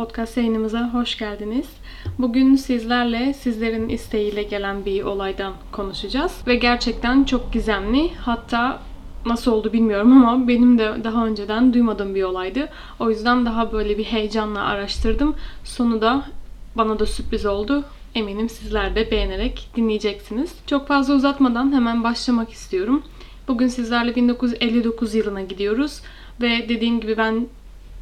Podcast yayınımıza hoş geldiniz. Bugün sizlerle sizlerin isteğiyle gelen bir olaydan konuşacağız. Ve gerçekten çok gizemli. Hatta nasıl oldu bilmiyorum ama benim de daha önceden duymadığım bir olaydı. O yüzden daha böyle bir heyecanla araştırdım. Sonu da bana da sürpriz oldu. Eminim sizler de beğenerek dinleyeceksiniz. Çok fazla uzatmadan hemen başlamak istiyorum. Bugün sizlerle 1959 yılına gidiyoruz ve dediğim gibi ben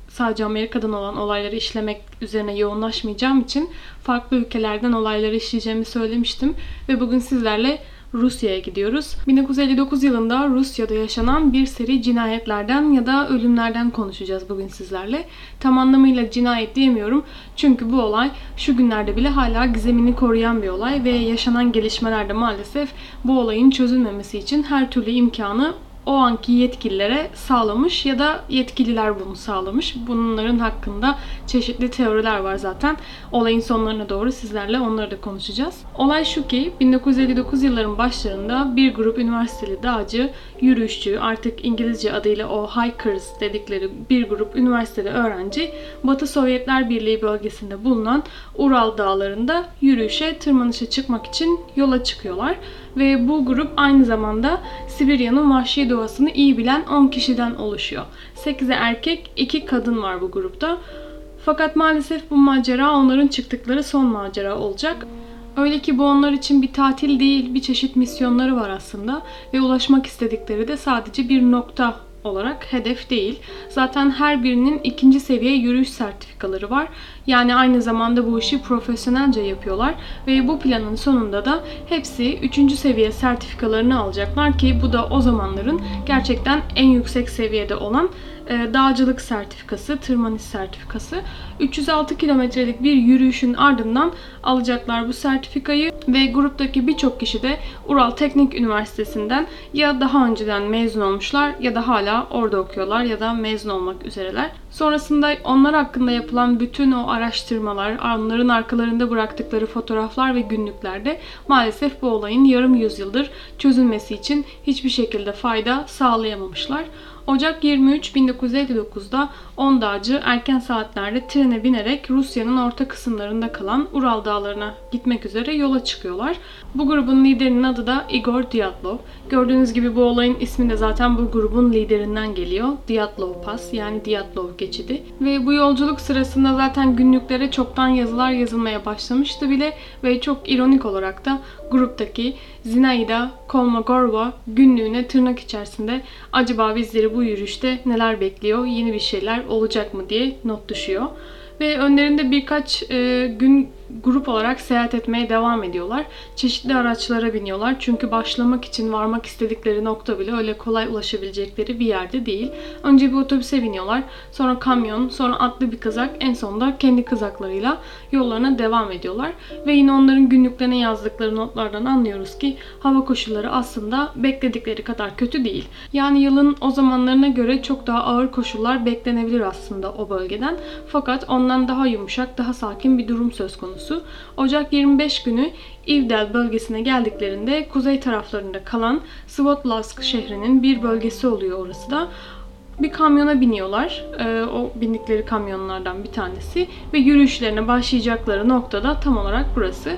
sadece Amerika'dan olan olayları işlemek üzerine yoğunlaşmayacağım için farklı ülkelerden olayları işleyeceğimi söylemiştim ve bugün sizlerle Rusya'ya gidiyoruz. 1959 yılında Rusya'da yaşanan bir seri cinayetlerden ya da ölümlerden konuşacağız bugün sizlerle. Tam anlamıyla cinayet diyemiyorum çünkü bu olay şu günlerde bile hala gizemini koruyan bir olay ve yaşanan gelişmelerde maalesef bu olayın çözülmemesi için her türlü imkanı o anki yetkililere sağlamış ya da yetkililer bunu sağlamış. Bunların hakkında çeşitli teoriler var zaten. Olayın sonlarına doğru sizlerle onları da konuşacağız. Olay şu ki 1959 yılların başlarında bir grup üniversiteli dağcı, yürüyüşçü, artık İngilizce adıyla o hikers dedikleri bir grup üniversiteli öğrenci Batı Sovyetler Birliği bölgesinde bulunan Ural dağlarında yürüyüşe, tırmanışa çıkmak için yola çıkıyorlar. Ve bu grup aynı zamanda Sibirya'nın vahşi doğasını iyi bilen 10 kişiden oluşuyor. 8'e erkek, 2 kadın var bu grupta. Fakat maalesef bu macera onların çıktıkları son macera olacak. Öyle ki bu onlar için bir tatil değil, bir çeşit misyonları var aslında ve ulaşmak istedikleri de sadece bir nokta olarak hedef değil. Zaten her birinin ikinci seviye yürüyüş sertifikaları var. Yani aynı zamanda bu işi profesyonelce yapıyorlar ve bu planın sonunda da hepsi üçüncü seviye sertifikalarını alacaklar ki bu da o zamanların gerçekten en yüksek seviyede olan dağcılık sertifikası, tırmanış sertifikası. 306 kilometrelik bir yürüyüşün ardından alacaklar bu sertifikayı ve gruptaki birçok kişi de Ural Teknik Üniversitesi'nden ya daha önceden mezun olmuşlar ya da hala orada okuyorlar ya da mezun olmak üzereler. Sonrasında onlar hakkında yapılan bütün o araştırmalar, onların arkalarında bıraktıkları fotoğraflar ve günlüklerde maalesef bu olayın yarım yüzyıldır çözülmesi için hiçbir şekilde fayda sağlayamamışlar. Ocak 23 1959'da 10 dağcı erken saatlerde trene binerek Rusya'nın orta kısımlarında kalan Ural dağlarına gitmek üzere yola çıkıyorlar. Bu grubun liderinin adı da Igor Dyatlov. Gördüğünüz gibi bu olayın ismi de zaten bu grubun liderinden geliyor. Dyatlov Pass yani Dyatlov geçidi. Ve bu yolculuk sırasında zaten günlüklere çoktan yazılar yazılmaya başlamıştı bile ve çok ironik olarak da gruptaki Zinaida Kolmogorova günlüğüne tırnak içerisinde acaba bizleri bu yürüyüşte neler bekliyor, yeni bir şeyler olacak mı diye not düşüyor. Ve önlerinde birkaç e, gün grup olarak seyahat etmeye devam ediyorlar. Çeşitli araçlara biniyorlar. Çünkü başlamak için varmak istedikleri nokta bile öyle kolay ulaşabilecekleri bir yerde değil. Önce bir otobüse biniyorlar. Sonra kamyon, sonra atlı bir kızak, en sonunda kendi kızaklarıyla yollarına devam ediyorlar. Ve yine onların günlüklerine yazdıkları notlardan anlıyoruz ki hava koşulları aslında bekledikleri kadar kötü değil. Yani yılın o zamanlarına göre çok daha ağır koşullar beklenebilir aslında o bölgeden. Fakat ondan daha yumuşak, daha sakin bir durum söz konusu konusu. Ocak 25 günü Ivdel bölgesine geldiklerinde kuzey taraflarında kalan Svotlavsk şehrinin bir bölgesi oluyor orası da. Bir kamyona biniyorlar. Ee, o bindikleri kamyonlardan bir tanesi. Ve yürüyüşlerine başlayacakları noktada tam olarak burası.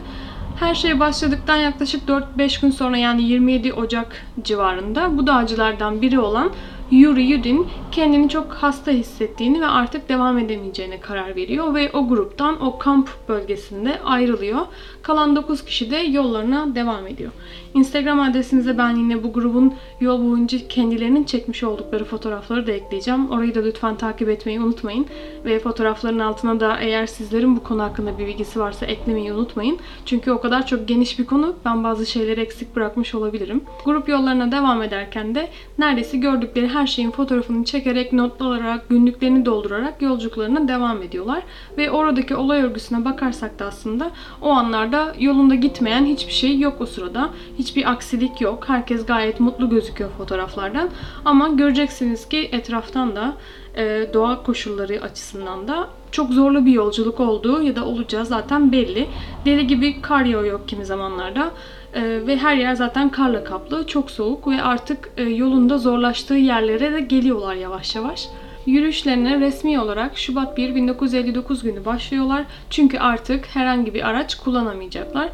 Her şey başladıktan yaklaşık 4-5 gün sonra yani 27 Ocak civarında bu dağcılardan biri olan Yuri Yudin kendini çok hasta hissettiğini ve artık devam edemeyeceğine karar veriyor ve o gruptan o kamp bölgesinde ayrılıyor. Kalan 9 kişi de yollarına devam ediyor. Instagram adresinize ben yine bu grubun yol boyunca kendilerinin çekmiş oldukları fotoğrafları da ekleyeceğim. Orayı da lütfen takip etmeyi unutmayın. Ve fotoğrafların altına da eğer sizlerin bu konu hakkında bir bilgisi varsa eklemeyi unutmayın. Çünkü o kadar çok geniş bir konu ben bazı şeyleri eksik bırakmış olabilirim. Grup yollarına devam ederken de neredeyse gördükleri her şeyin fotoğrafını çekerek, not alarak, günlüklerini doldurarak yolculuklarına devam ediyorlar. Ve oradaki olay örgüsüne bakarsak da aslında o anlarda yolunda gitmeyen hiçbir şey yok o sırada. Hiçbir aksilik yok. Herkes gayet mutlu gözüküyor fotoğraflardan. Ama göreceksiniz ki etraftan da e, doğa koşulları açısından da çok zorlu bir yolculuk olduğu ya da olacağı zaten belli. Deli gibi kar yağıyor kimi zamanlarda. E, ve her yer zaten karla kaplı. Çok soğuk ve artık e, yolunda zorlaştığı yerlere de geliyorlar yavaş yavaş. Yürüyüşlerine resmi olarak Şubat 1 1959 günü başlıyorlar. Çünkü artık herhangi bir araç kullanamayacaklar.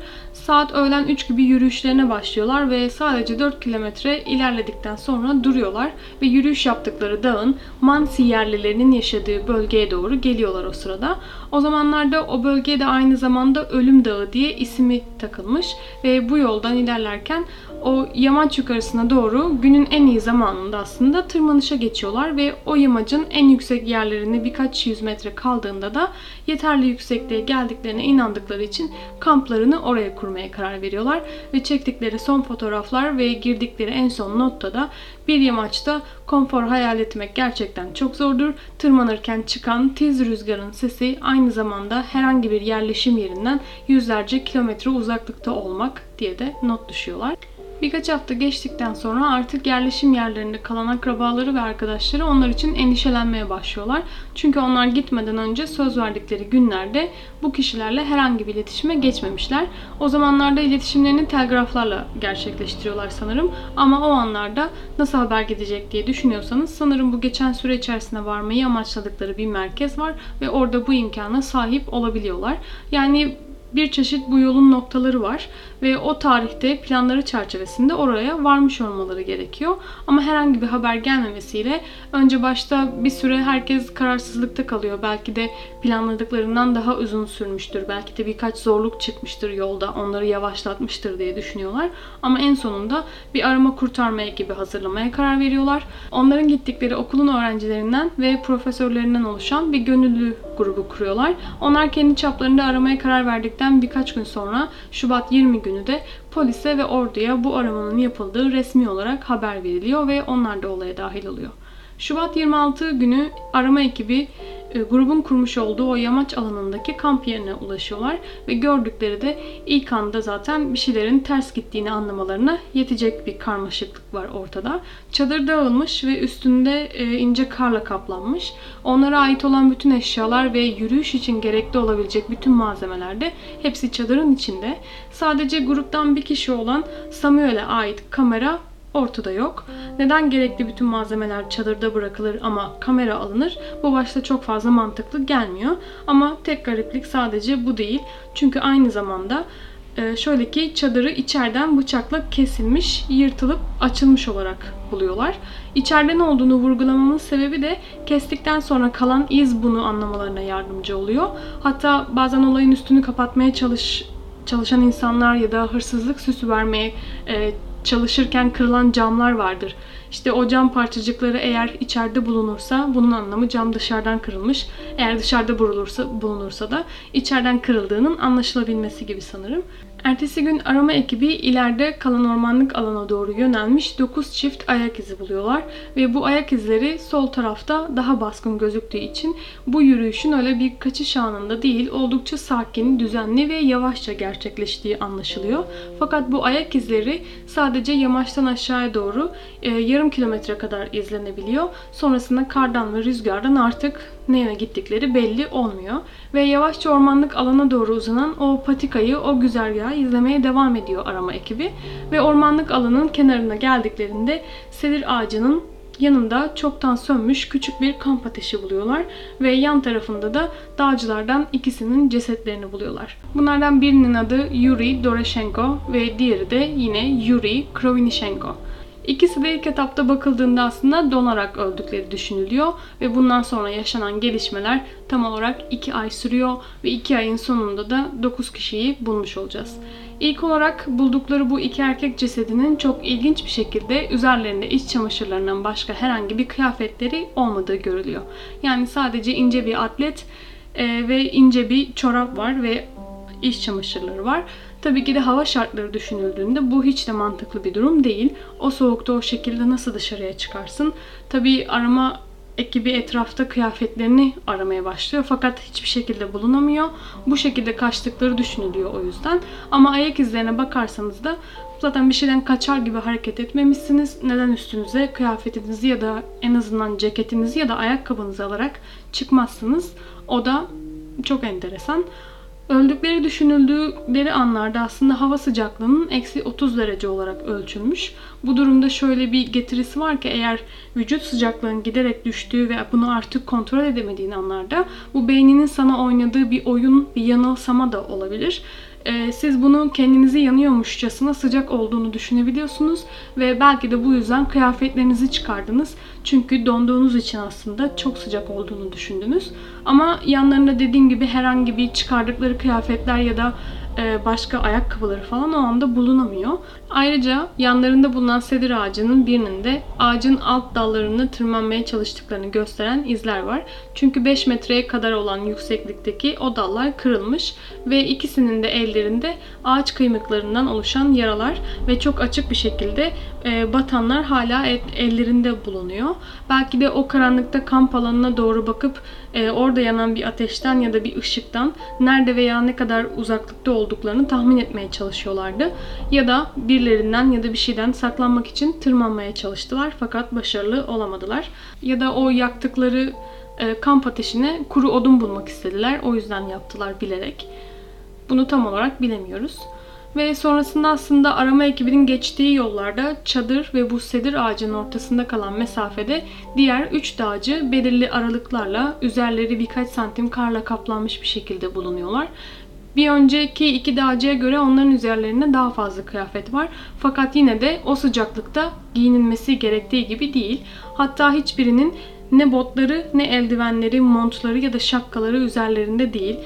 Saat öğlen 3 gibi yürüyüşlerine başlıyorlar ve sadece 4 kilometre ilerledikten sonra duruyorlar ve yürüyüş yaptıkları dağın Mansi yerlilerinin yaşadığı bölgeye doğru geliyorlar o sırada. O zamanlarda o bölgeye de aynı zamanda Ölüm Dağı diye ismi takılmış ve bu yoldan ilerlerken o yamaç yukarısına doğru günün en iyi zamanında aslında tırmanışa geçiyorlar ve o yamacın en yüksek yerlerini birkaç yüz metre kaldığında da yeterli yüksekliğe geldiklerine inandıkları için kamplarını oraya kurmaya karar veriyorlar ve çektikleri son fotoğraflar ve girdikleri en son notta da bir yamaçta konfor hayal etmek gerçekten çok zordur. Tırmanırken çıkan tiz rüzgarın sesi aynı zamanda herhangi bir yerleşim yerinden yüzlerce kilometre uzaklıkta olmak diye de not düşüyorlar. Birkaç hafta geçtikten sonra artık yerleşim yerlerinde kalan akrabaları ve arkadaşları onlar için endişelenmeye başlıyorlar. Çünkü onlar gitmeden önce söz verdikleri günlerde bu kişilerle herhangi bir iletişime geçmemişler. O zamanlarda iletişimlerini telgraflarla gerçekleştiriyorlar sanırım. Ama o anlarda nasıl haber gidecek diye düşünüyorsanız sanırım bu geçen süre içerisinde varmayı amaçladıkları bir merkez var ve orada bu imkana sahip olabiliyorlar. Yani bir çeşit bu yolun noktaları var ve o tarihte planları çerçevesinde oraya varmış olmaları gerekiyor. Ama herhangi bir haber gelmemesiyle önce başta bir süre herkes kararsızlıkta kalıyor. Belki de planladıklarından daha uzun sürmüştür. Belki de birkaç zorluk çıkmıştır yolda. Onları yavaşlatmıştır diye düşünüyorlar. Ama en sonunda bir arama kurtarma ekibi hazırlamaya karar veriyorlar. Onların gittikleri okulun öğrencilerinden ve profesörlerinden oluşan bir gönüllü grubu kuruyorlar. Onlar kendi çaplarında aramaya karar verdikten birkaç gün sonra Şubat 20 günü de polise ve orduya bu aramanın yapıldığı resmi olarak haber veriliyor ve onlar da olaya dahil oluyor. Şubat 26 günü arama ekibi e, grubun kurmuş olduğu o yamaç alanındaki kamp yerine ulaşıyorlar ve gördükleri de ilk anda zaten bir şeylerin ters gittiğini anlamalarına yetecek bir karmaşıklık var ortada. Çadır dağılmış ve üstünde e, ince karla kaplanmış. Onlara ait olan bütün eşyalar ve yürüyüş için gerekli olabilecek bütün malzemeler de hepsi çadırın içinde. Sadece gruptan bir kişi olan Samuel'e ait kamera ortada yok. Neden gerekli bütün malzemeler çadırda bırakılır ama kamera alınır? Bu başta çok fazla mantıklı gelmiyor. Ama tek gariplik sadece bu değil. Çünkü aynı zamanda e, şöyle ki çadırı içeriden bıçakla kesilmiş, yırtılıp açılmış olarak buluyorlar. İçeride ne olduğunu vurgulamamın sebebi de kestikten sonra kalan iz bunu anlamalarına yardımcı oluyor. Hatta bazen olayın üstünü kapatmaya çalış çalışan insanlar ya da hırsızlık süsü vermeye e, çalışırken kırılan camlar vardır. İşte o cam parçacıkları eğer içeride bulunursa bunun anlamı cam dışarıdan kırılmış. Eğer dışarıda bulunursa, bulunursa da içeriden kırıldığının anlaşılabilmesi gibi sanırım. Ertesi gün arama ekibi ileride kalan ormanlık alana doğru yönelmiş 9 çift ayak izi buluyorlar ve bu ayak izleri sol tarafta daha baskın gözüktüğü için bu yürüyüşün öyle bir kaçış anında değil oldukça sakin, düzenli ve yavaşça gerçekleştiği anlaşılıyor. Fakat bu ayak izleri sadece yamaçtan aşağıya doğru e, yarım kilometre kadar izlenebiliyor. Sonrasında kardan ve rüzgardan artık ne yana gittikleri belli olmuyor. Ve yavaşça ormanlık alana doğru uzanan o patikayı, o güzergahı izlemeye devam ediyor arama ekibi. Ve ormanlık alanın kenarına geldiklerinde sedir ağacının yanında çoktan sönmüş küçük bir kamp ateşi buluyorlar ve yan tarafında da dağcılardan ikisinin cesetlerini buluyorlar. Bunlardan birinin adı Yuri Doroshenko ve diğeri de yine Yuri Krovinishenko. İkisi de ilk etapta bakıldığında aslında donarak öldükleri düşünülüyor ve bundan sonra yaşanan gelişmeler tam olarak 2 ay sürüyor ve 2 ayın sonunda da 9 kişiyi bulmuş olacağız. İlk olarak buldukları bu iki erkek cesedinin çok ilginç bir şekilde üzerlerinde iç çamaşırlarından başka herhangi bir kıyafetleri olmadığı görülüyor. Yani sadece ince bir atlet e, ve ince bir çorap var ve iç çamaşırları var. Tabii ki de hava şartları düşünüldüğünde bu hiç de mantıklı bir durum değil. O soğukta o şekilde nasıl dışarıya çıkarsın? Tabii arama ekibi etrafta kıyafetlerini aramaya başlıyor fakat hiçbir şekilde bulunamıyor. Bu şekilde kaçtıkları düşünülüyor o yüzden. Ama ayak izlerine bakarsanız da zaten bir şeyden kaçar gibi hareket etmemişsiniz. Neden üstünüze kıyafetinizi ya da en azından ceketinizi ya da ayakkabınızı alarak çıkmazsınız? O da çok enteresan. Öldükleri düşünüldükleri anlarda aslında hava sıcaklığının eksi 30 derece olarak ölçülmüş. Bu durumda şöyle bir getirisi var ki eğer vücut sıcaklığının giderek düştüğü ve bunu artık kontrol edemediğin anlarda bu beyninin sana oynadığı bir oyun, bir yanılsama da olabilir. Ee, siz bunu kendinizi yanıyormuşçasına sıcak olduğunu düşünebiliyorsunuz ve belki de bu yüzden kıyafetlerinizi çıkardınız. Çünkü donduğunuz için aslında çok sıcak olduğunu düşündünüz. Ama yanlarında dediğim gibi herhangi bir çıkardıkları kıyafetler ya da başka ayakkabıları falan o anda bulunamıyor. Ayrıca yanlarında bulunan sedir ağacının birinin de ağacın alt dallarını tırmanmaya çalıştıklarını gösteren izler var. Çünkü 5 metreye kadar olan yükseklikteki o dallar kırılmış ve ikisinin de ellerinde ağaç kıymıklarından oluşan yaralar ve çok açık bir şekilde e, batanlar hala ellerinde bulunuyor. Belki de o karanlıkta kamp alanına doğru bakıp e, orada yanan bir ateşten ya da bir ışıktan nerede veya ne kadar uzaklıkta olduklarını tahmin etmeye çalışıyorlardı. Ya da birilerinden ya da bir şeyden saklanmak için tırmanmaya çalıştılar fakat başarılı olamadılar. Ya da o yaktıkları e, kamp ateşine kuru odun bulmak istediler. O yüzden yaptılar bilerek. Bunu tam olarak bilemiyoruz. Ve sonrasında aslında arama ekibinin geçtiği yollarda çadır ve bu sedir ağacının ortasında kalan mesafede diğer 3 dağcı belirli aralıklarla üzerleri birkaç santim karla kaplanmış bir şekilde bulunuyorlar. Bir önceki iki dağcıya göre onların üzerlerinde daha fazla kıyafet var. Fakat yine de o sıcaklıkta giyinilmesi gerektiği gibi değil. Hatta hiçbirinin ne botları ne eldivenleri, montları ya da şapkaları üzerlerinde değil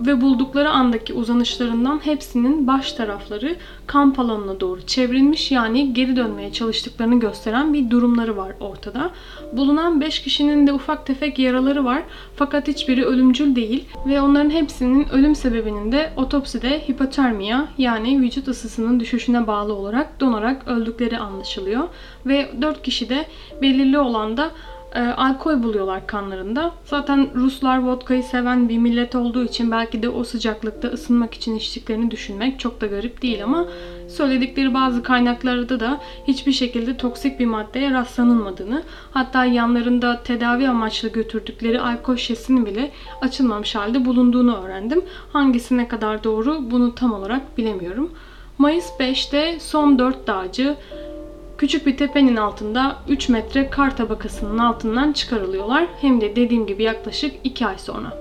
ve buldukları andaki uzanışlarından hepsinin baş tarafları kamp alanına doğru çevrilmiş yani geri dönmeye çalıştıklarını gösteren bir durumları var ortada. Bulunan 5 kişinin de ufak tefek yaraları var fakat hiçbiri ölümcül değil ve onların hepsinin ölüm sebebinin de otopside hipotermiya yani vücut ısısının düşüşüne bağlı olarak donarak öldükleri anlaşılıyor. Ve 4 kişi de belirli olan da e, alkol buluyorlar kanlarında. Zaten Ruslar vodkayı seven bir millet olduğu için belki de o sıcaklıkta ısınmak için içtiklerini düşünmek çok da garip değil ama söyledikleri bazı kaynaklarda da hiçbir şekilde toksik bir maddeye rastlanılmadığını hatta yanlarında tedavi amaçlı götürdükleri alkol şişesinin bile açılmamış halde bulunduğunu öğrendim. Hangisi ne kadar doğru bunu tam olarak bilemiyorum. Mayıs 5'te son 4 dağcı Küçük bir tepenin altında 3 metre kar tabakasının altından çıkarılıyorlar. Hem de dediğim gibi yaklaşık 2 ay sonra.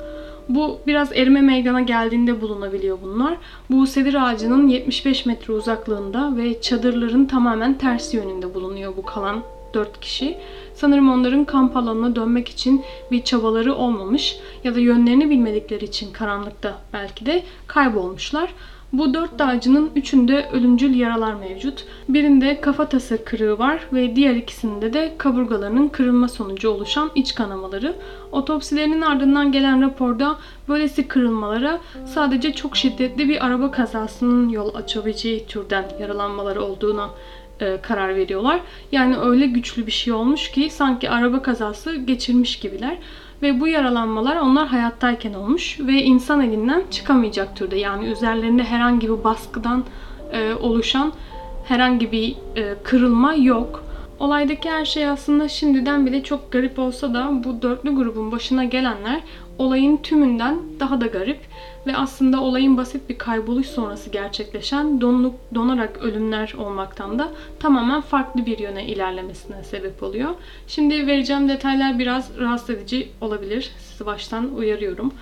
Bu biraz erime meydana geldiğinde bulunabiliyor bunlar. Bu sedir ağacının 75 metre uzaklığında ve çadırların tamamen tersi yönünde bulunuyor bu kalan 4 kişi. Sanırım onların kamp alanına dönmek için bir çabaları olmamış ya da yönlerini bilmedikleri için karanlıkta belki de kaybolmuşlar. Bu dört dağcının üçünde ölümcül yaralar mevcut. Birinde kafatası kırığı var ve diğer ikisinde de kaburgalarının kırılma sonucu oluşan iç kanamaları. Otopsilerinin ardından gelen raporda böylesi kırılmalara sadece çok şiddetli bir araba kazasının yol açabileceği türden yaralanmaları olduğunu e, karar veriyorlar. Yani öyle güçlü bir şey olmuş ki sanki araba kazası geçirmiş gibiler. Ve bu yaralanmalar onlar hayattayken olmuş ve insan elinden çıkamayacak türde. Yani üzerlerinde herhangi bir baskıdan e, oluşan herhangi bir e, kırılma yok. Olaydaki her şey aslında şimdiden bile çok garip olsa da bu dörtlü grubun başına gelenler olayın tümünden daha da garip ve aslında olayın basit bir kayboluş sonrası gerçekleşen donluk, donarak ölümler olmaktan da tamamen farklı bir yöne ilerlemesine sebep oluyor. Şimdi vereceğim detaylar biraz rahatsız edici olabilir. Sizi baştan uyarıyorum.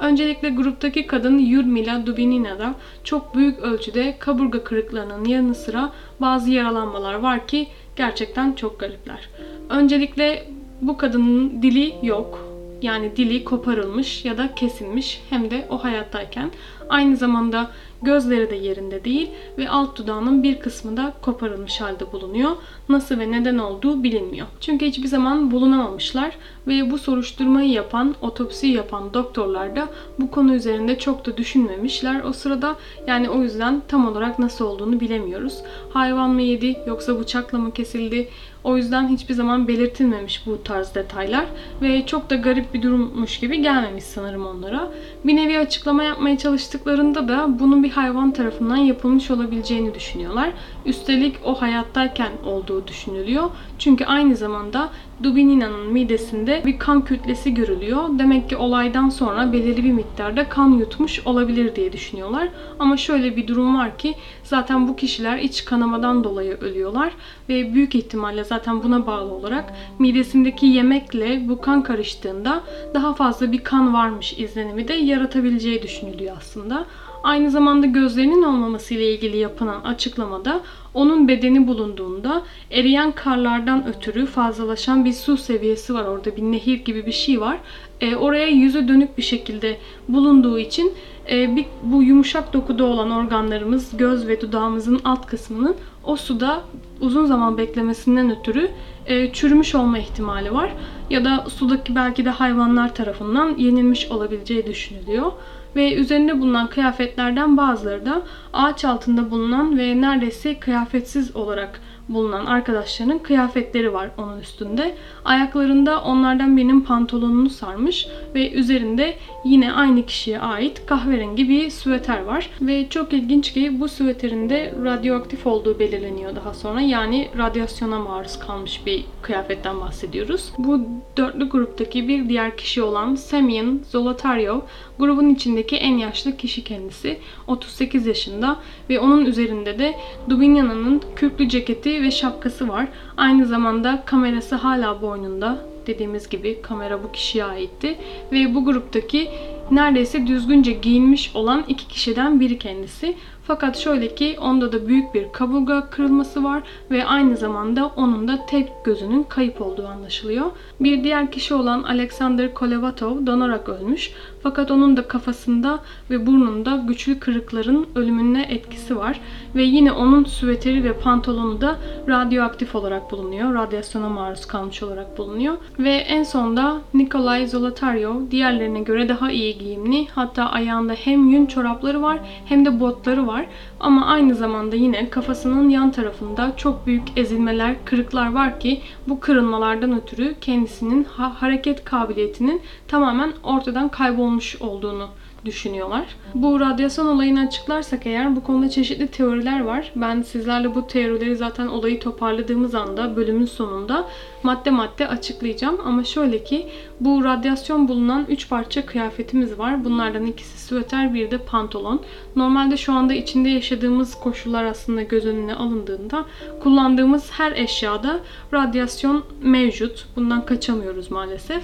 Öncelikle gruptaki kadın Yudmila Dubinina'da çok büyük ölçüde kaburga kırıklarının yanı sıra bazı yaralanmalar var ki gerçekten çok garipler. Öncelikle bu kadının dili yok yani dili koparılmış ya da kesilmiş hem de o hayattayken. Aynı zamanda gözleri de yerinde değil ve alt dudağının bir kısmı da koparılmış halde bulunuyor. Nasıl ve neden olduğu bilinmiyor. Çünkü hiçbir zaman bulunamamışlar ve bu soruşturmayı yapan, otopsi yapan doktorlar da bu konu üzerinde çok da düşünmemişler. O sırada yani o yüzden tam olarak nasıl olduğunu bilemiyoruz. Hayvan mı yedi yoksa bıçakla mı kesildi? O yüzden hiçbir zaman belirtilmemiş bu tarz detaylar ve çok da garip bir durummuş gibi gelmemiş sanırım onlara. Bir nevi açıklama yapmaya çalıştıklarında da bunun bir hayvan tarafından yapılmış olabileceğini düşünüyorlar. Üstelik o hayattayken olduğu düşünülüyor. Çünkü aynı zamanda Dubinina'nın midesinde bir kan kütlesi görülüyor. Demek ki olaydan sonra belirli bir miktarda kan yutmuş olabilir diye düşünüyorlar. Ama şöyle bir durum var ki zaten bu kişiler iç kanamadan dolayı ölüyorlar ve büyük ihtimalle zaten buna bağlı olarak midesindeki yemekle bu kan karıştığında daha fazla bir kan varmış izlenimi de yaratabileceği düşünülüyor aslında. Aynı zamanda gözlerinin olmaması ile ilgili yapılan açıklamada onun bedeni bulunduğunda eriyen karlardan ötürü fazlalaşan bir su seviyesi var orada bir nehir gibi bir şey var. E, oraya yüzü dönük bir şekilde bulunduğu için e, bir, bu yumuşak dokuda olan organlarımız göz ve dudağımızın alt kısmının o suda uzun zaman beklemesinden ötürü e, çürümüş olma ihtimali var. Ya da sudaki belki de hayvanlar tarafından yenilmiş olabileceği düşünülüyor ve üzerinde bulunan kıyafetlerden bazıları da ağaç altında bulunan ve neredeyse kıyafetsiz olarak bulunan arkadaşlarının kıyafetleri var onun üstünde. Ayaklarında onlardan birinin pantolonunu sarmış ve üzerinde yine aynı kişiye ait kahverengi bir süveter var. Ve çok ilginç ki bu süveterin de radyoaktif olduğu belirleniyor daha sonra. Yani radyasyona maruz kalmış bir kıyafetten bahsediyoruz. Bu dörtlü gruptaki bir diğer kişi olan Semyon Zolotaryov grubun içindeki en yaşlı kişi kendisi. 38 yaşında ve onun üzerinde de Dubinyana'nın kürklü ceketi ve şapkası var. Aynı zamanda kamerası hala boynunda. Dediğimiz gibi kamera bu kişiye aitti. Ve bu gruptaki neredeyse düzgünce giyinmiş olan iki kişiden biri kendisi. Fakat şöyle ki onda da büyük bir kaburga kırılması var ve aynı zamanda onun da tek gözünün kayıp olduğu anlaşılıyor. Bir diğer kişi olan Alexander Kolevatov donarak ölmüş. Fakat onun da kafasında ve burnunda güçlü kırıkların ölümüne etkisi var. Ve yine onun süveteri ve pantolonu da radyoaktif olarak bulunuyor. Radyasyona maruz kalmış olarak bulunuyor. Ve en sonda Nikolay Zolotaryov diğerlerine göre daha iyi giyimli. Hatta ayağında hem yün çorapları var hem de botları var. Ama aynı zamanda yine kafasının yan tarafında çok büyük ezilmeler, kırıklar var ki bu kırılmalardan ötürü kendisinin ha- hareket kabiliyetinin tamamen ortadan kaybolmuş olduğunu düşünüyorlar. Bu radyasyon olayını açıklarsak eğer bu konuda çeşitli teoriler var. Ben sizlerle bu teorileri zaten olayı toparladığımız anda bölümün sonunda madde madde açıklayacağım. Ama şöyle ki bu radyasyon bulunan 3 parça kıyafetimiz var. Bunlardan ikisi süveter, bir de pantolon. Normalde şu anda içinde yaşadığımız koşullar aslında göz önüne alındığında kullandığımız her eşyada radyasyon mevcut. Bundan kaçamıyoruz maalesef.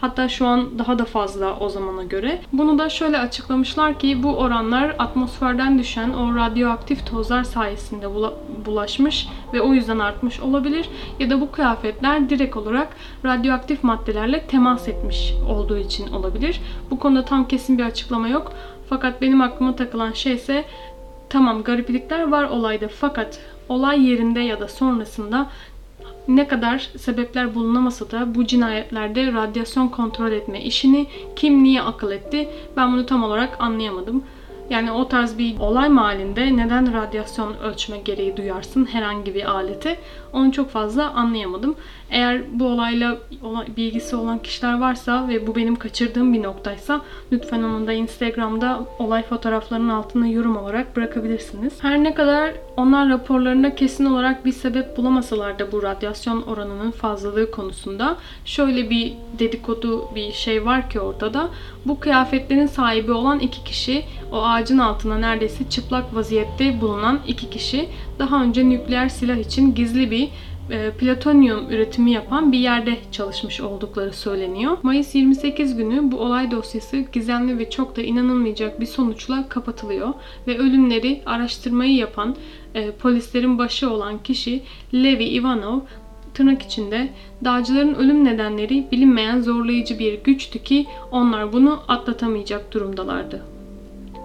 Hatta şu an daha da fazla o zamana göre. Bunu da şöyle açıklamışlar ki bu oranlar atmosferden düşen o radyoaktif tozlar sayesinde bulaşmış ve o yüzden artmış olabilir. Ya da bu kıyafetler direkt olarak radyoaktif maddelerle temas etmiş olduğu için olabilir. Bu konuda tam kesin bir açıklama yok. Fakat benim aklıma takılan şey ise tamam gariplikler var olayda fakat olay yerinde ya da sonrasında ne kadar sebepler bulunamasa da bu cinayetlerde radyasyon kontrol etme işini kim niye akıl etti ben bunu tam olarak anlayamadım. Yani o tarz bir olay mahallinde neden radyasyon ölçme gereği duyarsın herhangi bir alete onu çok fazla anlayamadım. Eğer bu olayla bilgisi olan kişiler varsa ve bu benim kaçırdığım bir noktaysa lütfen onu da Instagram'da olay fotoğraflarının altına yorum olarak bırakabilirsiniz. Her ne kadar onlar raporlarında kesin olarak bir sebep bulamasalar da bu radyasyon oranının fazlalığı konusunda şöyle bir dedikodu bir şey var ki ortada. Bu kıyafetlerin sahibi olan iki kişi o ağacın altına neredeyse çıplak vaziyette bulunan iki kişi daha önce nükleer silah için gizli bir e, plütonyum üretimi yapan bir yerde çalışmış oldukları söyleniyor. Mayıs 28 günü bu olay dosyası gizemli ve çok da inanılmayacak bir sonuçla kapatılıyor ve ölümleri araştırmayı yapan e, polislerin başı olan kişi Levi Ivanov tırnak içinde dağcıların ölüm nedenleri bilinmeyen zorlayıcı bir güçtü ki onlar bunu atlatamayacak durumdalardı.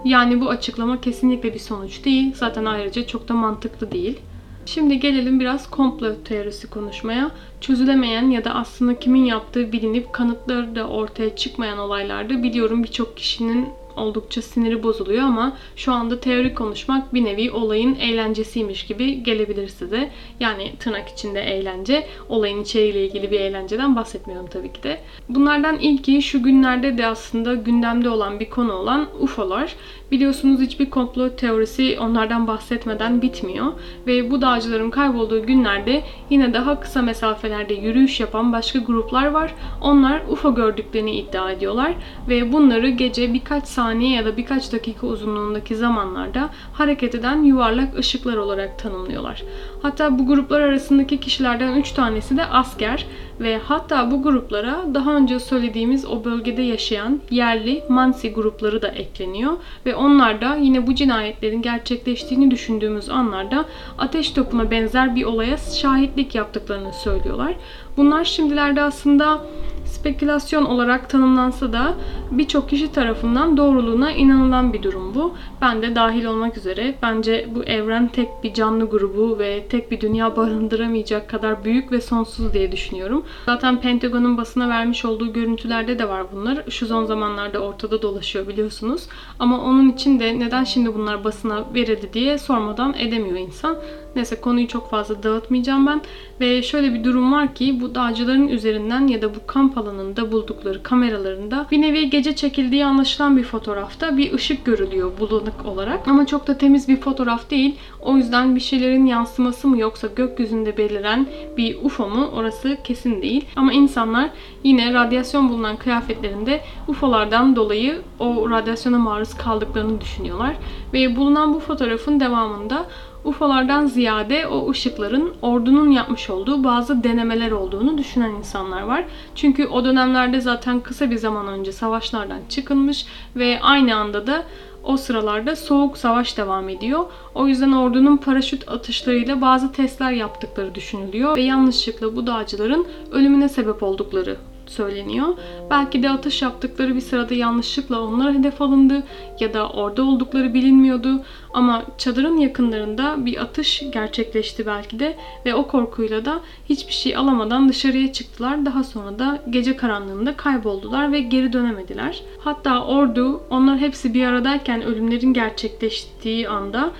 Yani bu açıklama kesinlikle bir sonuç değil. Zaten ayrıca çok da mantıklı değil. Şimdi gelelim biraz komplo teorisi konuşmaya. Çözülemeyen ya da aslında kimin yaptığı bilinip kanıtları da ortaya çıkmayan olaylarda biliyorum birçok kişinin oldukça siniri bozuluyor ama şu anda teori konuşmak bir nevi olayın eğlencesiymiş gibi gelebilir size. Yani tırnak içinde eğlence. Olayın içeriğiyle ilgili bir eğlenceden bahsetmiyorum tabii ki de. Bunlardan ilki şu günlerde de aslında gündemde olan bir konu olan UFO'lar. Biliyorsunuz hiçbir komplo teorisi onlardan bahsetmeden bitmiyor. Ve bu dağcıların kaybolduğu günlerde yine daha kısa mesafelerde yürüyüş yapan başka gruplar var. Onlar UFO gördüklerini iddia ediyorlar ve bunları gece birkaç saniye ya da birkaç dakika uzunluğundaki zamanlarda hareket eden yuvarlak ışıklar olarak tanımlıyorlar. Hatta bu gruplar arasındaki kişilerden 3 tanesi de asker ve hatta bu gruplara daha önce söylediğimiz o bölgede yaşayan yerli Mansi grupları da ekleniyor ve onlar da yine bu cinayetlerin gerçekleştiğini düşündüğümüz anlarda ateş topuna benzer bir olaya şahitlik yaptıklarını söylüyorlar. Bunlar şimdilerde aslında spekülasyon olarak tanımlansa da birçok kişi tarafından doğruluğuna inanılan bir durum bu. Ben de dahil olmak üzere bence bu evren tek bir canlı grubu ve tek bir dünya barındıramayacak kadar büyük ve sonsuz diye düşünüyorum. Zaten Pentagon'un basına vermiş olduğu görüntülerde de var bunlar. Şu son zamanlarda ortada dolaşıyor biliyorsunuz. Ama onun için de neden şimdi bunlar basına verildi diye sormadan edemiyor insan. Neyse konuyu çok fazla dağıtmayacağım ben. Ve şöyle bir durum var ki bu dağcıların üzerinden ya da bu kamp alanında buldukları kameralarında bir nevi gece çekildiği anlaşılan bir fotoğrafta bir ışık görülüyor bulanık olarak. Ama çok da temiz bir fotoğraf değil. O yüzden bir şeylerin yansıması mı yoksa gökyüzünde beliren bir UFO mu orası kesin değil. Ama insanlar yine radyasyon bulunan kıyafetlerinde UFO'lardan dolayı o radyasyona maruz kaldıklarını düşünüyorlar. Ve bulunan bu fotoğrafın devamında UFO'lardan ziyade o ışıkların ordunun yapmış olduğu bazı denemeler olduğunu düşünen insanlar var. Çünkü o dönemlerde zaten kısa bir zaman önce savaşlardan çıkılmış ve aynı anda da o sıralarda soğuk savaş devam ediyor. O yüzden ordunun paraşüt atışlarıyla bazı testler yaptıkları düşünülüyor ve yanlışlıkla bu dağcıların ölümüne sebep oldukları söyleniyor. Belki de atış yaptıkları bir sırada yanlışlıkla onlara hedef alındı ya da orada oldukları bilinmiyordu. Ama çadırın yakınlarında bir atış gerçekleşti belki de ve o korkuyla da hiçbir şey alamadan dışarıya çıktılar. Daha sonra da gece karanlığında kayboldular ve geri dönemediler. Hatta ordu onlar hepsi bir aradayken ölümlerin gerçekleştiği anda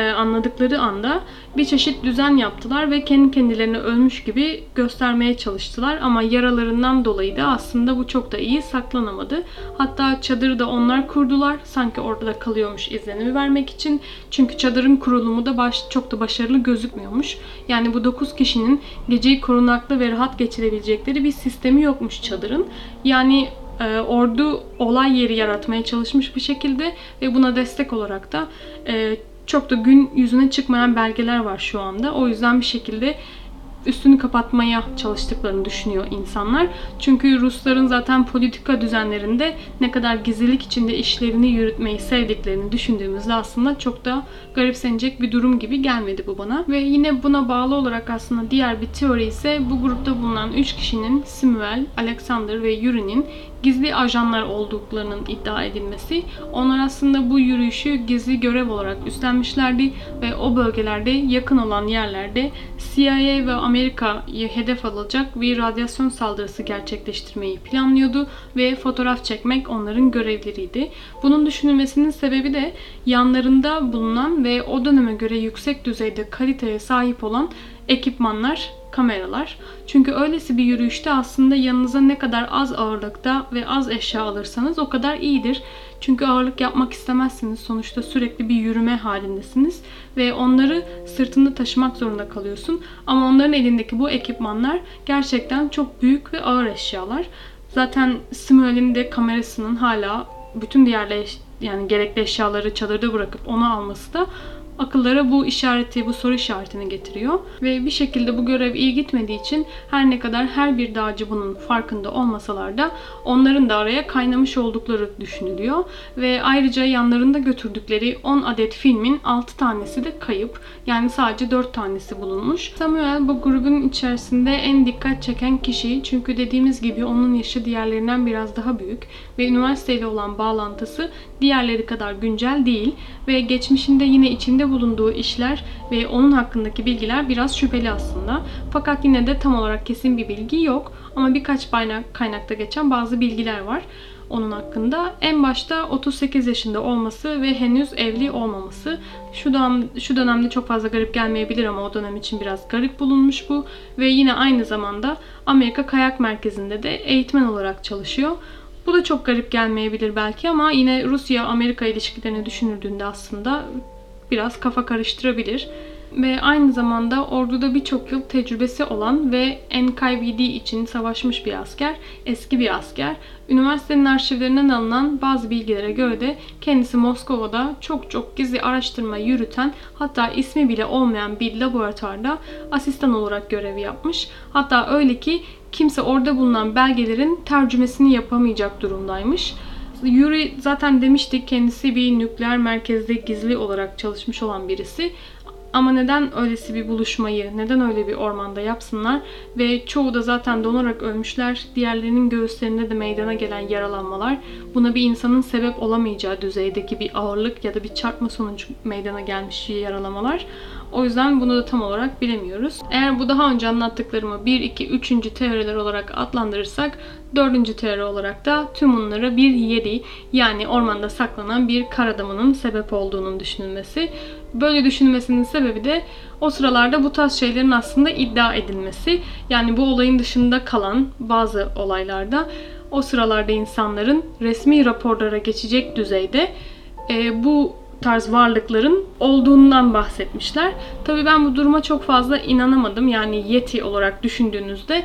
anladıkları anda bir çeşit düzen yaptılar ve kendi kendilerini ölmüş gibi göstermeye çalıştılar. Ama yaralarından dolayı da aslında bu çok da iyi saklanamadı. Hatta çadırı da onlar kurdular. Sanki orada da kalıyormuş izlenimi vermek için. Çünkü çadırın kurulumu da baş, çok da başarılı gözükmüyormuş. Yani bu 9 kişinin geceyi korunaklı ve rahat geçirebilecekleri bir sistemi yokmuş çadırın. Yani e, ordu olay yeri yaratmaya çalışmış bir şekilde ve buna destek olarak da e, çok da gün yüzüne çıkmayan belgeler var şu anda. O yüzden bir şekilde üstünü kapatmaya çalıştıklarını düşünüyor insanlar. Çünkü Rusların zaten politika düzenlerinde ne kadar gizlilik içinde işlerini yürütmeyi sevdiklerini düşündüğümüzde aslında çok da garipsenecek bir durum gibi gelmedi bu bana. Ve yine buna bağlı olarak aslında diğer bir teori ise bu grupta bulunan 3 kişinin Samuel, Alexander ve Yuri'nin gizli ajanlar olduklarının iddia edilmesi. Onlar aslında bu yürüyüşü gizli görev olarak üstlenmişlerdi ve o bölgelerde yakın olan yerlerde CIA ve Amerika'yı hedef alacak bir radyasyon saldırısı gerçekleştirmeyi planlıyordu ve fotoğraf çekmek onların görevleriydi. Bunun düşünülmesinin sebebi de yanlarında bulunan ve o döneme göre yüksek düzeyde kaliteye sahip olan ekipmanlar kameralar. Çünkü öylesi bir yürüyüşte aslında yanınıza ne kadar az ağırlıkta ve az eşya alırsanız o kadar iyidir. Çünkü ağırlık yapmak istemezsiniz. Sonuçta sürekli bir yürüme halindesiniz ve onları sırtında taşımak zorunda kalıyorsun. Ama onların elindeki bu ekipmanlar gerçekten çok büyük ve ağır eşyalar. Zaten Samuel'in de kamerasının hala bütün diğer yani gerekli eşyaları çadırda bırakıp onu alması da akıllara bu işareti, bu soru işaretini getiriyor. Ve bir şekilde bu görev iyi gitmediği için her ne kadar her bir dağcı bunun farkında olmasalar da onların da araya kaynamış oldukları düşünülüyor. Ve ayrıca yanlarında götürdükleri 10 adet filmin 6 tanesi de kayıp. Yani sadece 4 tanesi bulunmuş. Samuel bu grubun içerisinde en dikkat çeken kişi. Çünkü dediğimiz gibi onun yaşı diğerlerinden biraz daha büyük. Ve üniversiteyle olan bağlantısı diğerleri kadar güncel değil. Ve geçmişinde yine içinde bulunduğu işler ve onun hakkındaki bilgiler biraz şüpheli aslında. Fakat yine de tam olarak kesin bir bilgi yok ama birkaç kaynakta geçen bazı bilgiler var. onun hakkında. En başta 38 yaşında olması ve henüz evli olmaması. Şu dönem, şu dönemde çok fazla garip gelmeyebilir ama o dönem için biraz garip bulunmuş bu. Ve yine aynı zamanda Amerika Kayak Merkezi'nde de eğitmen olarak çalışıyor. Bu da çok garip gelmeyebilir belki ama yine Rusya-Amerika ilişkilerini düşünüldüğünde aslında biraz kafa karıştırabilir. Ve aynı zamanda orduda birçok yıl tecrübesi olan ve NKVD için savaşmış bir asker, eski bir asker. Üniversitenin arşivlerinden alınan bazı bilgilere göre de kendisi Moskova'da çok çok gizli araştırma yürüten hatta ismi bile olmayan bir laboratuvarda asistan olarak görev yapmış. Hatta öyle ki kimse orada bulunan belgelerin tercümesini yapamayacak durumdaymış. Yuri zaten demiştik kendisi bir nükleer merkezde gizli olarak çalışmış olan birisi. Ama neden öylesi bir buluşmayı, neden öyle bir ormanda yapsınlar ve çoğu da zaten donarak ölmüşler. Diğerlerinin göğüslerinde de meydana gelen yaralanmalar buna bir insanın sebep olamayacağı düzeydeki bir ağırlık ya da bir çarpma sonucu meydana gelmiş yaralamalar. O yüzden bunu da tam olarak bilemiyoruz. Eğer bu daha önce anlattıklarımı 1, 2, 3. teoriler olarak adlandırırsak 4. teori olarak da tüm bunlara bir yedi yani ormanda saklanan bir kar adamının sebep olduğunun düşünülmesi. Böyle düşünülmesinin sebebi de o sıralarda bu tarz şeylerin aslında iddia edilmesi. Yani bu olayın dışında kalan bazı olaylarda o sıralarda insanların resmi raporlara geçecek düzeyde e, bu tarz varlıkların olduğundan bahsetmişler. Tabii ben bu duruma çok fazla inanamadım. Yani yeti olarak düşündüğünüzde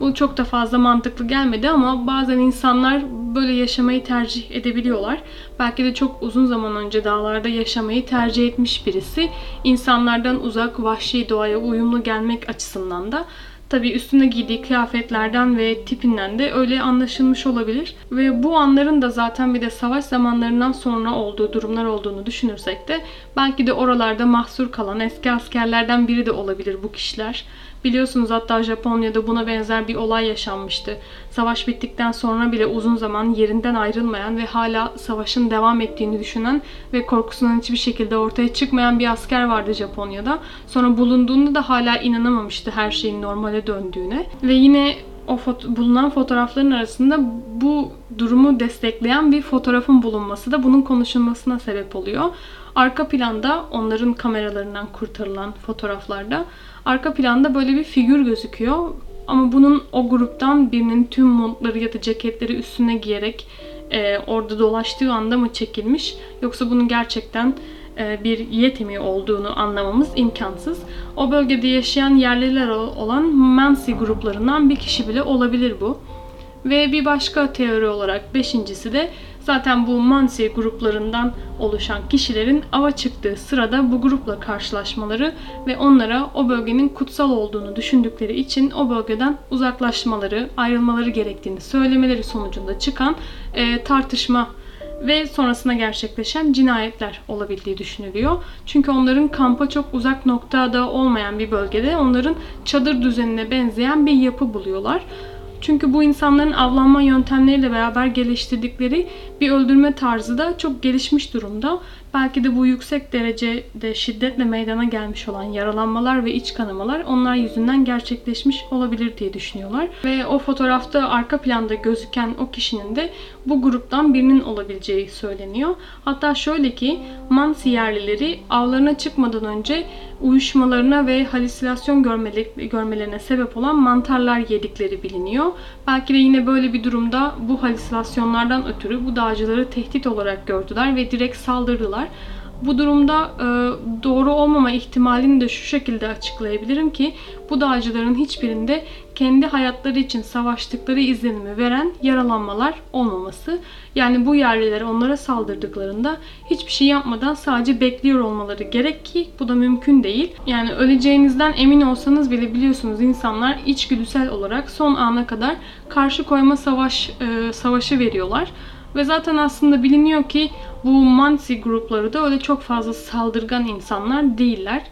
bu çok da fazla mantıklı gelmedi ama bazen insanlar böyle yaşamayı tercih edebiliyorlar. Belki de çok uzun zaman önce dağlarda yaşamayı tercih etmiş birisi. insanlardan uzak, vahşi doğaya uyumlu gelmek açısından da Tabi üstüne giydiği kıyafetlerden ve tipinden de öyle anlaşılmış olabilir. Ve bu anların da zaten bir de savaş zamanlarından sonra olduğu durumlar olduğunu düşünürsek de belki de oralarda mahsur kalan eski askerlerden biri de olabilir bu kişiler. Biliyorsunuz hatta Japonya'da buna benzer bir olay yaşanmıştı. Savaş bittikten sonra bile uzun zaman yerinden ayrılmayan ve hala savaşın devam ettiğini düşünen ve korkusundan hiçbir şekilde ortaya çıkmayan bir asker vardı Japonya'da. Sonra bulunduğunda da hala inanamamıştı her şeyin normale döndüğüne. Ve yine o foto- bulunan fotoğrafların arasında bu durumu destekleyen bir fotoğrafın bulunması da bunun konuşulmasına sebep oluyor. Arka planda onların kameralarından kurtarılan fotoğraflarda arka planda böyle bir figür gözüküyor. Ama bunun o gruptan birinin tüm montları ya da ceketleri üstüne giyerek e, orada dolaştığı anda mı çekilmiş yoksa bunun gerçekten e, bir yetimi olduğunu anlamamız imkansız. O bölgede yaşayan yerliler olan Mansi gruplarından bir kişi bile olabilir bu. Ve bir başka teori olarak beşincisi de Zaten bu Mansi gruplarından oluşan kişilerin ava çıktığı sırada bu grupla karşılaşmaları ve onlara o bölgenin kutsal olduğunu düşündükleri için o bölgeden uzaklaşmaları, ayrılmaları gerektiğini söylemeleri sonucunda çıkan e, tartışma ve sonrasında gerçekleşen cinayetler olabildiği düşünülüyor. Çünkü onların kampa çok uzak noktada olmayan bir bölgede onların çadır düzenine benzeyen bir yapı buluyorlar. Çünkü bu insanların avlanma yöntemleriyle beraber geliştirdikleri bir öldürme tarzı da çok gelişmiş durumda. Belki de bu yüksek derecede şiddetle meydana gelmiş olan yaralanmalar ve iç kanamalar onlar yüzünden gerçekleşmiş olabilir diye düşünüyorlar. Ve o fotoğrafta arka planda gözüken o kişinin de bu gruptan birinin olabileceği söyleniyor. Hatta şöyle ki Mansi yerlileri avlarına çıkmadan önce uyuşmalarına ve halüsinasyon görmelerine sebep olan mantarlar yedikleri biliniyor. Belki de yine böyle bir durumda bu halüsinasyonlardan ötürü bu dağcıları tehdit olarak gördüler ve direkt saldırdılar. Bu durumda e, doğru olmama ihtimalini de şu şekilde açıklayabilirim ki bu dağcıların hiçbirinde kendi hayatları için savaştıkları izlenimi veren yaralanmalar olmaması. Yani bu yerliler onlara saldırdıklarında hiçbir şey yapmadan sadece bekliyor olmaları gerek ki bu da mümkün değil. Yani öleceğinizden emin olsanız bile biliyorsunuz insanlar içgüdüsel olarak son ana kadar karşı koyma savaş e, savaşı veriyorlar. Ve zaten aslında biliniyor ki bu Mansi grupları da öyle çok fazla saldırgan insanlar değiller.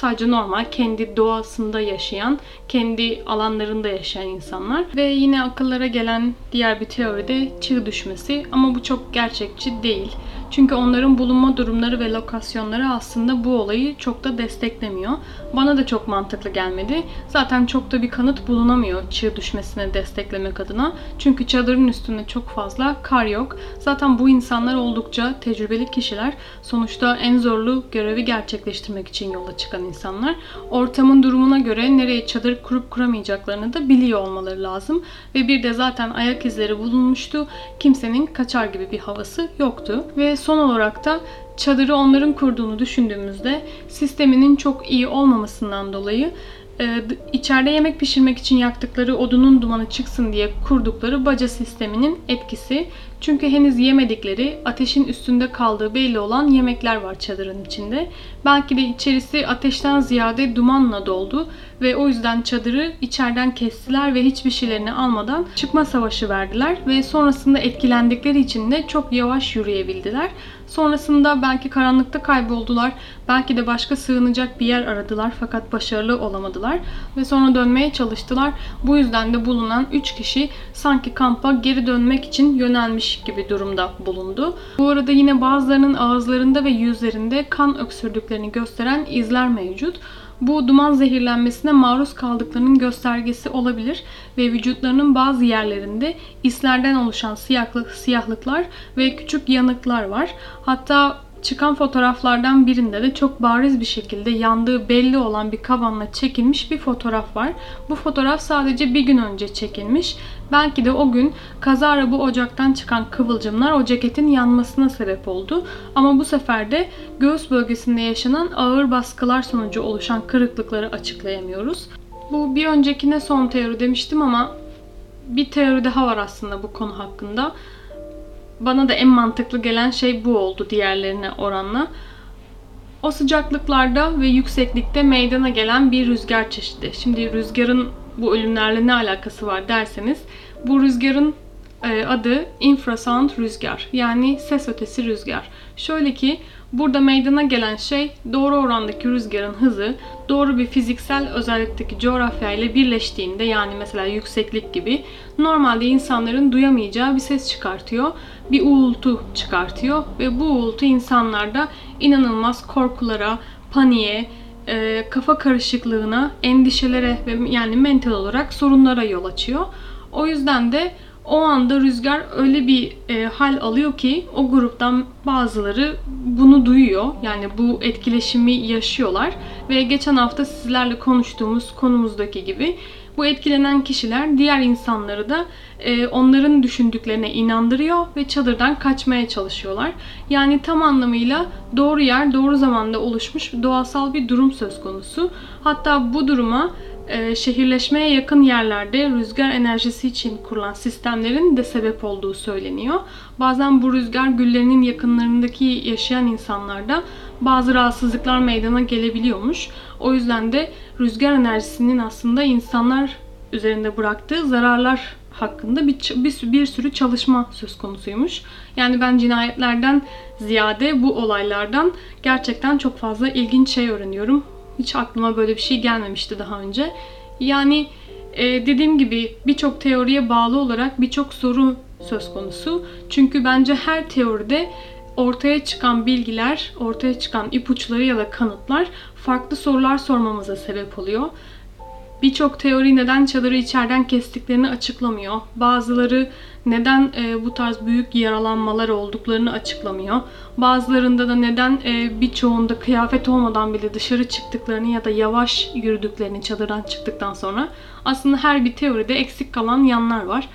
Sadece normal kendi doğasında yaşayan, kendi alanlarında yaşayan insanlar. Ve yine akıllara gelen diğer bir teori de çığ düşmesi ama bu çok gerçekçi değil. Çünkü onların bulunma durumları ve lokasyonları aslında bu olayı çok da desteklemiyor. Bana da çok mantıklı gelmedi. Zaten çok da bir kanıt bulunamıyor çığ düşmesine desteklemek adına. Çünkü çadırın üstünde çok fazla kar yok. Zaten bu insanlar oldukça tecrübeli kişiler. Sonuçta en zorlu görevi gerçekleştirmek için yola çıkan insanlar. Ortamın durumuna göre nereye çadır kurup kuramayacaklarını da biliyor olmaları lazım. Ve bir de zaten ayak izleri bulunmuştu. Kimsenin kaçar gibi bir havası yoktu. Ve son olarak da çadırı onların kurduğunu düşündüğümüzde sisteminin çok iyi olmamasından dolayı e, içeride yemek pişirmek için yaktıkları odunun dumanı çıksın diye kurdukları baca sisteminin etkisi. Çünkü henüz yemedikleri, ateşin üstünde kaldığı belli olan yemekler var çadırın içinde. Belki de içerisi ateşten ziyade dumanla doldu ve o yüzden çadırı içeriden kestiler ve hiçbir şeylerini almadan çıkma savaşı verdiler ve sonrasında etkilendikleri için de çok yavaş yürüyebildiler. Sonrasında belki karanlıkta kayboldular, belki de başka sığınacak bir yer aradılar fakat başarılı olamadılar ve sonra dönmeye çalıştılar. Bu yüzden de bulunan 3 kişi sanki kampa geri dönmek için yönelmiş gibi durumda bulundu. Bu arada yine bazılarının ağızlarında ve yüzlerinde kan öksürdüklerini gösteren izler mevcut. Bu duman zehirlenmesine maruz kaldıklarının göstergesi olabilir ve vücutlarının bazı yerlerinde islerden oluşan siyahlık, siyahlıklar ve küçük yanıklar var. Hatta çıkan fotoğraflardan birinde de çok bariz bir şekilde yandığı belli olan bir kavanla çekilmiş bir fotoğraf var. Bu fotoğraf sadece bir gün önce çekilmiş. Belki de o gün kazara bu ocaktan çıkan kıvılcımlar o ceketin yanmasına sebep oldu. Ama bu sefer de göğüs bölgesinde yaşanan ağır baskılar sonucu oluşan kırıklıkları açıklayamıyoruz. Bu bir öncekine son teori demiştim ama bir teori daha var aslında bu konu hakkında bana da en mantıklı gelen şey bu oldu diğerlerine oranla. O sıcaklıklarda ve yükseklikte meydana gelen bir rüzgar çeşidi. Şimdi rüzgarın bu ölümlerle ne alakası var derseniz bu rüzgarın e, adı infrasound rüzgar yani ses ötesi rüzgar. Şöyle ki burada meydana gelen şey doğru orandaki rüzgarın hızı doğru bir fiziksel özellikteki coğrafya ile birleştiğinde yani mesela yükseklik gibi normalde insanların duyamayacağı bir ses çıkartıyor. Bir uğultu çıkartıyor ve bu uğultu insanlarda inanılmaz korkulara, paniğe, e, kafa karışıklığına, endişelere ve yani mental olarak sorunlara yol açıyor. O yüzden de o anda rüzgar öyle bir e, hal alıyor ki o gruptan bazıları bunu duyuyor. Yani bu etkileşimi yaşıyorlar ve geçen hafta sizlerle konuştuğumuz konumuzdaki gibi bu etkilenen kişiler diğer insanları da e, onların düşündüklerine inandırıyor ve çadırdan kaçmaya çalışıyorlar. Yani tam anlamıyla doğru yer doğru zamanda oluşmuş doğasal bir durum söz konusu. Hatta bu duruma e, şehirleşmeye yakın yerlerde rüzgar enerjisi için kurulan sistemlerin de sebep olduğu söyleniyor. Bazen bu rüzgar güllerinin yakınlarındaki yaşayan insanlarda bazı rahatsızlıklar meydana gelebiliyormuş. O yüzden de rüzgar enerjisinin aslında insanlar üzerinde bıraktığı zararlar hakkında bir, bir, bir sürü çalışma söz konusuymuş. Yani ben cinayetlerden ziyade bu olaylardan gerçekten çok fazla ilginç şey öğreniyorum. Hiç aklıma böyle bir şey gelmemişti daha önce. Yani e, dediğim gibi birçok teoriye bağlı olarak birçok soru söz konusu. Çünkü bence her teoride ortaya çıkan bilgiler, ortaya çıkan ipuçları ya da kanıtlar farklı sorular sormamıza sebep oluyor. Birçok teori neden çadırı içeriden kestiklerini açıklamıyor. Bazıları neden e, bu tarz büyük yaralanmalar olduklarını açıklamıyor. Bazılarında da neden e, birçoğunda kıyafet olmadan bile dışarı çıktıklarını ya da yavaş yürüdüklerini çadırdan çıktıktan sonra aslında her bir teoride eksik kalan yanlar var.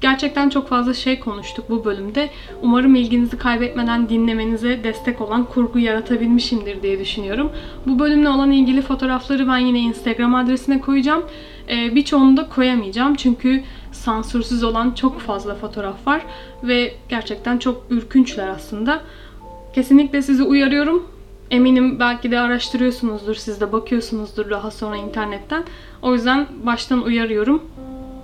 Gerçekten çok fazla şey konuştuk bu bölümde. Umarım ilginizi kaybetmeden dinlemenize destek olan kurgu yaratabilmişimdir diye düşünüyorum. Bu bölümle olan ilgili fotoğrafları ben yine Instagram adresine koyacağım. Ee, birçoğunu da koyamayacağım çünkü sansürsüz olan çok fazla fotoğraf var ve gerçekten çok ürkünçler aslında. Kesinlikle sizi uyarıyorum. Eminim belki de araştırıyorsunuzdur, siz de bakıyorsunuzdur daha sonra internetten. O yüzden baştan uyarıyorum.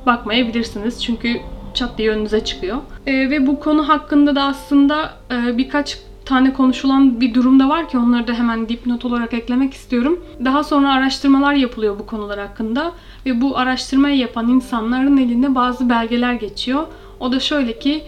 Bakmayabilirsiniz çünkü çat diye önünüze çıkıyor. E, ve bu konu hakkında da aslında e, birkaç tane konuşulan bir durumda var ki onları da hemen dipnot olarak eklemek istiyorum. Daha sonra araştırmalar yapılıyor bu konular hakkında ve bu araştırmayı yapan insanların elinde bazı belgeler geçiyor. O da şöyle ki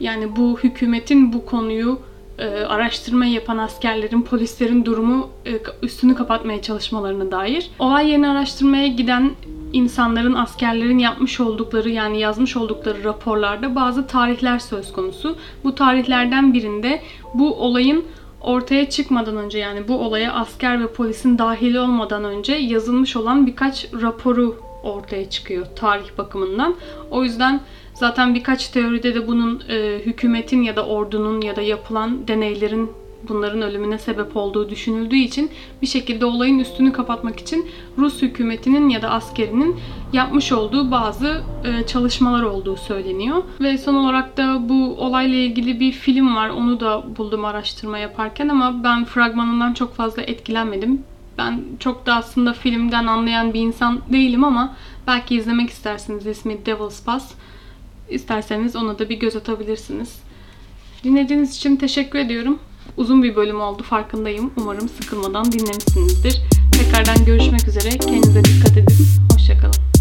yani bu hükümetin bu konuyu e, araştırma yapan askerlerin, polislerin durumu e, üstünü kapatmaya çalışmalarına dair. Olay yerini araştırmaya giden insanların, askerlerin yapmış oldukları yani yazmış oldukları raporlarda bazı tarihler söz konusu. Bu tarihlerden birinde bu olayın ortaya çıkmadan önce yani bu olaya asker ve polisin dahili olmadan önce yazılmış olan birkaç raporu ortaya çıkıyor tarih bakımından. O yüzden zaten birkaç teoride de bunun e, hükümetin ya da ordunun ya da yapılan deneylerin bunların ölümüne sebep olduğu düşünüldüğü için bir şekilde olayın üstünü kapatmak için Rus hükümetinin ya da askerinin yapmış olduğu bazı e, çalışmalar olduğu söyleniyor. Ve son olarak da bu olayla ilgili bir film var. Onu da buldum araştırma yaparken ama ben fragmanından çok fazla etkilenmedim. Ben çok da aslında filmden anlayan bir insan değilim ama belki izlemek istersiniz. İsmi Devil's Pass. İsterseniz ona da bir göz atabilirsiniz. Dinlediğiniz için teşekkür ediyorum. Uzun bir bölüm oldu farkındayım. Umarım sıkılmadan dinlemişsinizdir. Tekrardan görüşmek üzere. Kendinize dikkat edin. Hoşçakalın.